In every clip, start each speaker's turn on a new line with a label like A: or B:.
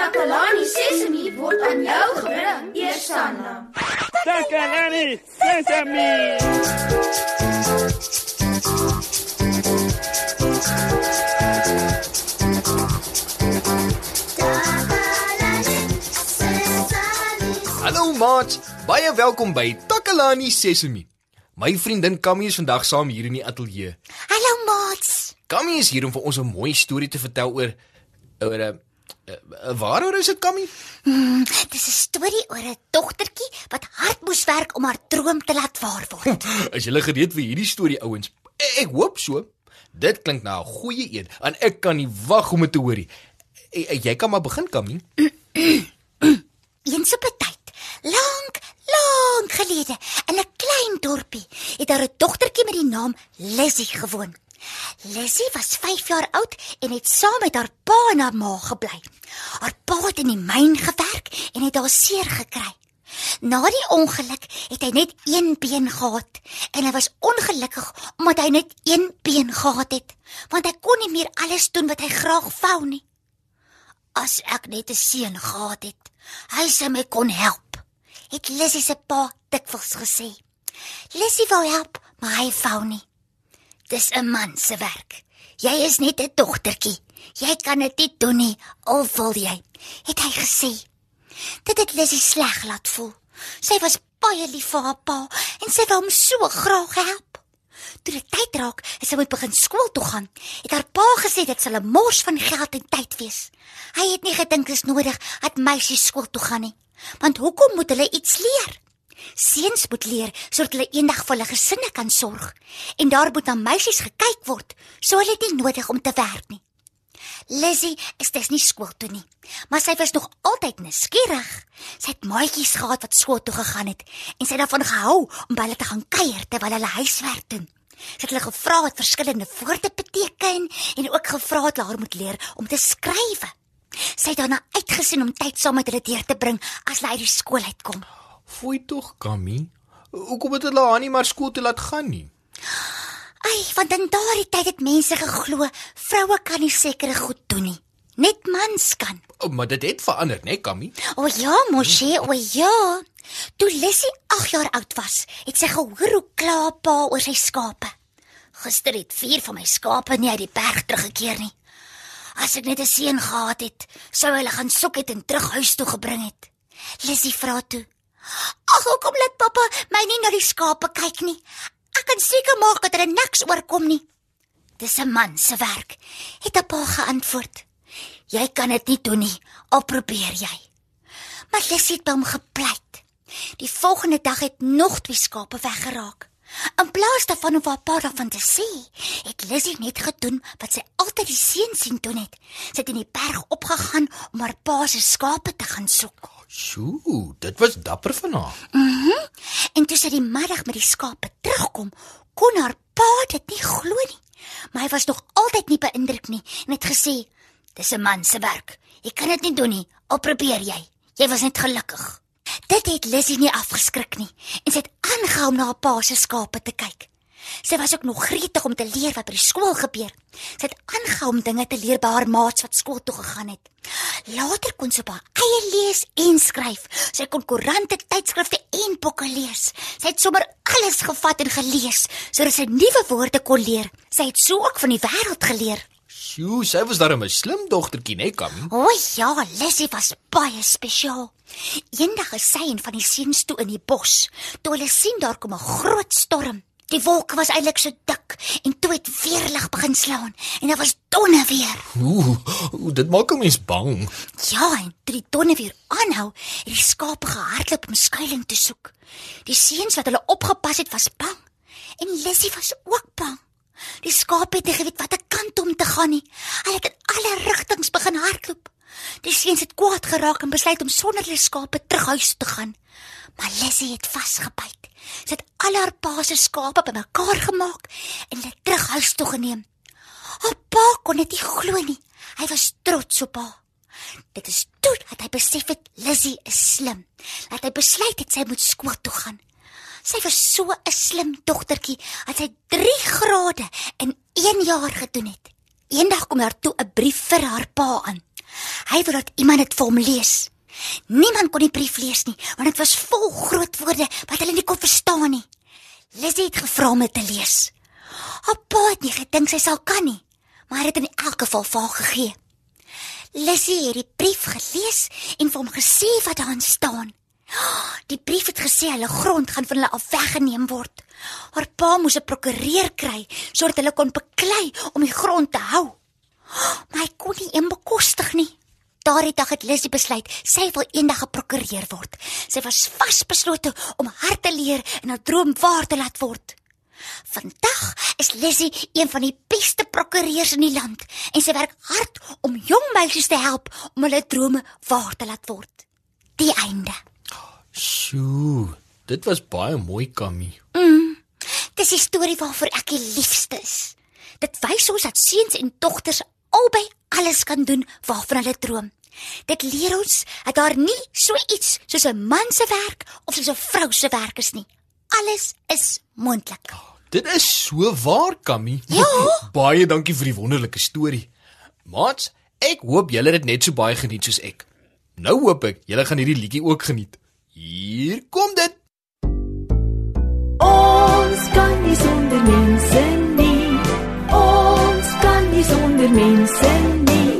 A: Takalani Sesemi word aan jou gebring, Eersanna.
B: Takalani Sesame.
C: Hallo maat, baie welkom by Takalani Sesemi. My vriendin Kammy is vandag saam hier in die ateljee.
D: Hallo maats.
C: Kammy is hier om vir ons 'n mooi storie te vertel oor oor 'n uh, waaroor is dit Kammy?
D: Hmm, dis 'n storie oor 'n dogtertjie wat hard moes werk om haar droom te laat waar word.
C: Is julle gereed vir hierdie storie ouens? Ek, hoop so. Dit klink na 'n goeie een en ek kan nie wag om dit te hoor nie. Eh, eh, Jy kan maar begin Kammy.
D: Eens op 'n tyd, lank, lank gelede, in 'n klein dorpie, het daar 'n dogtertjie met die naam Lizzie gewoon. Lizzie was 5 jaar oud en het saam met haar pa en haar ma gebly. Haar pa het in die myn gewerk en het daar seer gekry. Na die ongeluk het hy net een been gehad en hy was ongelukkig omdat hy net een been gehad het, want hy kon nie meer alles doen wat hy graag wou nie. As ek net 'n seun gehad het, hy sou my kon help, het Lissy se pa dikwels gesê. Lissy wou help, maar hy wou nie. Dis 'n man se werk. Jy is net 'n dogtertjie. Jy kan dit nie doen nie, al wil jy, het hy gesê. Dit het Lissy sleg laat voel. Sy was baie lief vir haar pa en sy wou hom so graag help. Toe dit tyd raak, en sy moet begin skool toe gaan, het haar pa gesê dit sal 'n mors van geld en tyd wees. Hy het nie gedink dit is nodig dat meisies skool toe gaan nie. Want hoekom moet hulle iets leer? Seuns moet leer sodat hulle eendag vir hulle gesinne kan sorg en daar moet na meisies gekyk word, so hulle het nie nodig om te werk nie. Lizzie is dus nie skool toe nie, maar sy was nog altyd nuuskierig. Sy het maatjies gehad wat skool toe gegaan het en sy het daarvan gehou om by hulle te gaan kuier terwyl hulle huiswerk doen. Sy het hulle gevra wat verskillende woorde beteken en ook gevra dat hulle haar moet leer om te skryf. Sy het daarna uitgesien om tyd saam met hulle deur te bring as hulle uit die skool uitkom.
C: Fooi tog Kammy. Hoekom het hulle haar nie maar skool toe laat gaan nie?
D: Ai, want in daardie tyd het mense geglo vroue kan nie sekere goed doen nie. Net mans kan.
C: O, maar dit het verander, né, Kammy?
D: O ja, mosie, o ja. Toe Lissy 8 jaar oud was, het sy gehoor hoe kla pa oor sy skape. Gister het vier van my skape nie uit die berg teruggekeer nie. As ek net 'n seun gehad het, sou hulle gaan soek het en terug huis toe gebring het. Lissy vra toe: "Ag, hoekom laat pappa my nie na die skape kyk nie? Ek kan seker maak dat hulle niks oorkom nie." Dis 'n man se werk, het 'n pa geantwoord. Jy kan dit nie doen nie, al probeer jy. Maar Lissy het by hom gepleit. Die volgende dag het nog twee skape weggeraak. In plaas daarvan om haar pa daarvan te sê, het Lissy net gedoen wat sy altyd die seun sien doen het. Sy het in die berg opgegaan om haar pa se skape te gaan soek.
C: Sjoe, dit was dapper van haar.
D: En toe sy die middag met die skape terugkom, kon haar pa dit nie glo nie. Maar hy was nog altyd nie beïndruk nie en het gesê: "Dis 'n man se werk. Jy kan dit nie doen nie. Al probeer jy. Jy was net gelukkig." Dit het Lissy nie afgeskrik nie en sy het aangehou om na haar pa se skape te kyk. Sy was ook nog gretig om te leer wat by die skool gebeur. Sy het aangehou om dinge te leer by haar maats wat skool toe gegaan het. Later kon sy haar eie lees en skryf. Sy kon koerante, tydskrifte en boeke lees. Sy het sommer alles gevat en gelees sodat sy nuwe woorde kon leer. Sy het so ook van die wêreld geleer.
C: Sjoe, sy was darem 'n slim dogtertjie, né, Kammy?
D: O ja, Lissy was baie spesiaal. Eendag is sy en van die seuns toe in die bos. Toe hulle sien daar kom 'n groot storm. Die wolke was eintlik so dik en toe het weerlig begin slaan en daar was donne weer.
C: Ooh, ooh, dit maak 'n mens bang.
D: Ja, en toe die donne weer aanhou, het die skape gehardloop om skuilings te soek. Die seuns wat hulle opgepas het, was bang en Lissy was ook bang. Die skape het nie geweet watter kant om te gaan nie. Hulle het in alle rigtings begin hardloop. Die seuns het kwaad geraak en besluit om sonder hulle skape terug huis toe te gaan. Maar Lissy het vasgebyt. Sy het al haar pa se skape bymekaar gemaak en hulle terug huis toe geneem. Haar pa kon dit nie glo nie. Hy was trots op haar. Dit is toe dat hy besef het Lissy is slim. Dat hy besluit het sy moet skool toe gaan. Sy was so 'n slim dogtertjie dat sy 3 grade in 1 jaar gedoen het. Eendag kom daar toe 'n brief vir haar pa aan. Hy wou dat iemand dit vir hom lees. Niemand kon die brief lees nie, want dit was vol groot woorde wat hulle nie kon verstaan nie. Lizzie het gevra om dit te lees. Haar pa het nie gedink sy sal kan nie, maar hy het in elk geval vir haar gegee. Lizzie het die brief gelees en vir hom gesê wat daarin staan. Die brief het gesê hulle grond gaan van hulle af weggeneem word. Haar pa moes 'n prokureur kry sodat hulle kon beklei om die grond te hou. Hy kon nie een bekostig nie. Daardie dag het Lizzie besluit sy wil eendag 'n prokureur word. Sy was vasbeslote om hard te leer en haar droom waar te laat word. Vandag is Lizzie een van die beste prokureurs in die land en sy werk hard om jong meisies te help om hulle drome waar te laat word. Die einde.
C: Sjoe, dit was baie mooi, Kammy.
D: Dis die storie waarvoor ek die liefste is. Dit wys ons dat seuns en dogters albei alles kan doen waarvan hulle droom. Dit leer ons dat daar nie so iets soos 'n man se werk of soos 'n vrou se werk is nie. Alles is moontlik.
C: Dit is so waar, Kammy.
D: Ja.
C: baie dankie vir die wonderlike storie. Maats, ek hoop julle het dit net so baie geniet soos ek. Nou hoop ek julle gaan hierdie liedjie ook geniet. Hier kom dit.
E: Ons kan nie sonder mense nie. Ons kan nie sonder mense nie.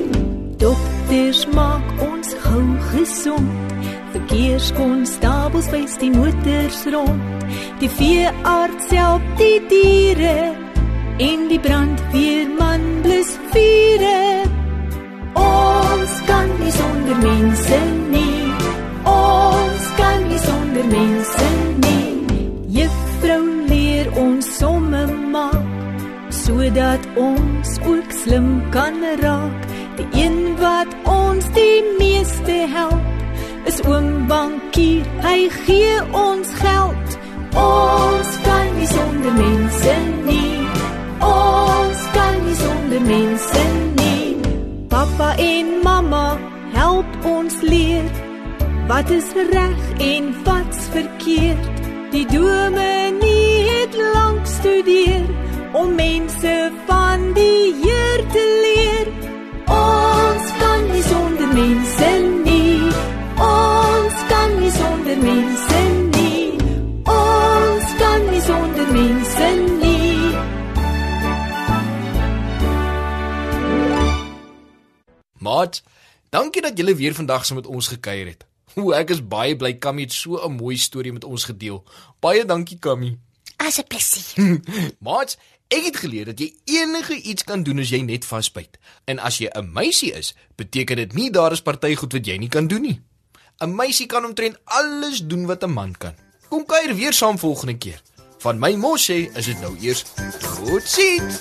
E: Dokters maak ons gou gesond. Verkeerskonstabels wys die motors rond. Die veearts help die diere en die brandweerman blus vure. Ons kan nie sonder mense nie. Sonder mense nie. Juffrou leer ons somme maak sodat ons ook slim kan raak. Die een wat ons die meeste help is oom bankier. Hy gee ons geld. Ons kan nie sonder mense nie. Ons kan nie sonder mense nie. Pappa en mamma help ons leer wat is reg en wat's verkeerd. Die dominee het lank studeer om mense van die Heer te leer. Ons kan nie sonder mense nie. Ons kan nie sonder mense nie. Ons kan nie sonder mense nie.
C: Maat, dankie dat julle weer vandag saam met ons gekuier het. O, ek is baie bly Kammy het so 'n mooi storie met ons gedeel. Baie dankie Kammy.
D: As 'n plesier.
C: Maat, ek het geleer dat jy enige iets kan doen as jy net vasbyt. En as jy 'n meisie is, beteken dit nie daar is party goed wat jy nie kan doen nie. 'n Meisie kan omtrent alles doen wat 'n man kan. Kom kuier weer saam volgende keer. Van my mos sê, is dit nou eers totsiens.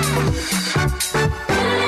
F: Yeah.